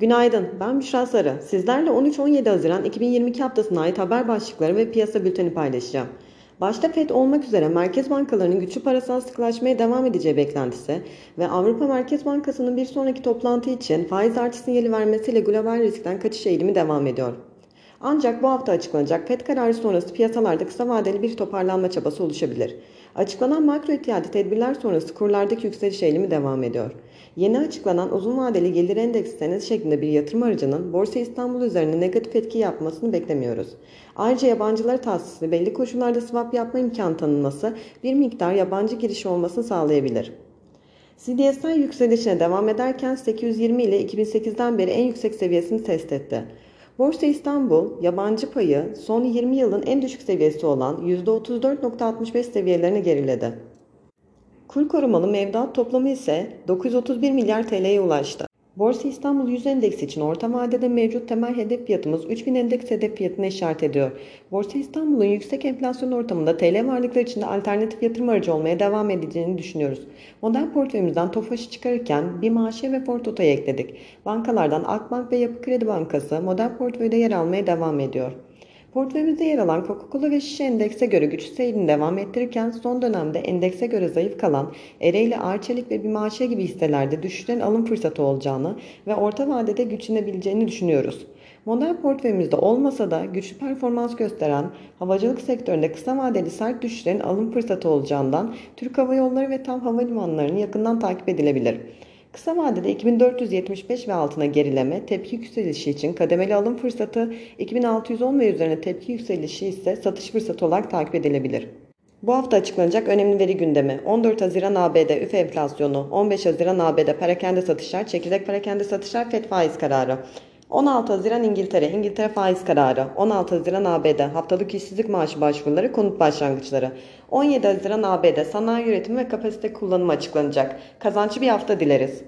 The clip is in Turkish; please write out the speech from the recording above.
Günaydın, ben Büşra Sarı. Sizlerle 13-17 Haziran 2022 haftasına ait haber başlıkları ve piyasa bülteni paylaşacağım. Başta FED olmak üzere merkez bankalarının güçlü parasal sıkılaşmaya devam edeceği beklentisi ve Avrupa Merkez Bankası'nın bir sonraki toplantı için faiz artı sinyali vermesiyle global riskten kaçış eğilimi devam ediyor. Ancak bu hafta açıklanacak FED kararı sonrası piyasalarda kısa vadeli bir toparlanma çabası oluşabilir. Açıklanan makro ihtiyati tedbirler sonrası kurlardaki yükseliş eğilimi devam ediyor. Yeni açıklanan uzun vadeli gelir endeksi senedi şeklinde bir yatırım aracının Borsa İstanbul üzerine negatif etki yapmasını beklemiyoruz. Ayrıca yabancılara tahsisli belli koşullarda swap yapma imkanı tanınması bir miktar yabancı giriş olmasını sağlayabilir. CDSI yükselişine devam ederken 820 ile 2008'den beri en yüksek seviyesini test etti. Borsa İstanbul, yabancı payı son 20 yılın en düşük seviyesi olan %34.65 seviyelerine geriledi. Kur korumalı mevduat toplamı ise 931 milyar TL'ye ulaştı. Borsa İstanbul 100 endeksi için orta vadede mevcut temel hedef fiyatımız 3000 endeks hedef fiyatını işaret ediyor. Borsa İstanbul'un yüksek enflasyon ortamında TL varlıklar için de alternatif yatırım aracı olmaya devam edeceğini düşünüyoruz. Model portföyümüzden TOFAŞ'ı çıkarırken bir maaşe ve Portoto'yu ekledik. Bankalardan Akbank ve Yapı Kredi Bankası model portföyde yer almaya devam ediyor. Portföyümüzde yer alan Coca-Cola ve şişe endekse göre güçlü seyrini devam ettirirken son dönemde endekse göre zayıf kalan Ereğli, Arçelik ve Bimaşe gibi hisselerde düşüşlerin alım fırsatı olacağını ve orta vadede güçlenebileceğini düşünüyoruz. Model portföyümüzde olmasa da güçlü performans gösteren havacılık sektöründe kısa vadeli sert düşüşlerin alım fırsatı olacağından Türk Hava Yolları ve TAV Havalimanlarını yakından takip edilebilir. Kısa vadede 2475 ve altına gerileme, tepki yükselişi için kademeli alım fırsatı, 2610 ve üzerine tepki yükselişi ise satış fırsatı olarak takip edilebilir. Bu hafta açıklanacak önemli veri gündemi 14 Haziran ABD üfe enflasyonu, 15 Haziran ABD perakende satışlar, çekirdek perakende satışlar, FED faiz kararı. 16 Haziran İngiltere, İngiltere faiz kararı. 16 Haziran ABD, haftalık işsizlik maaşı başvuruları, konut başlangıçları. 17 Haziran ABD, sanayi üretimi ve kapasite kullanımı açıklanacak. Kazançlı bir hafta dileriz.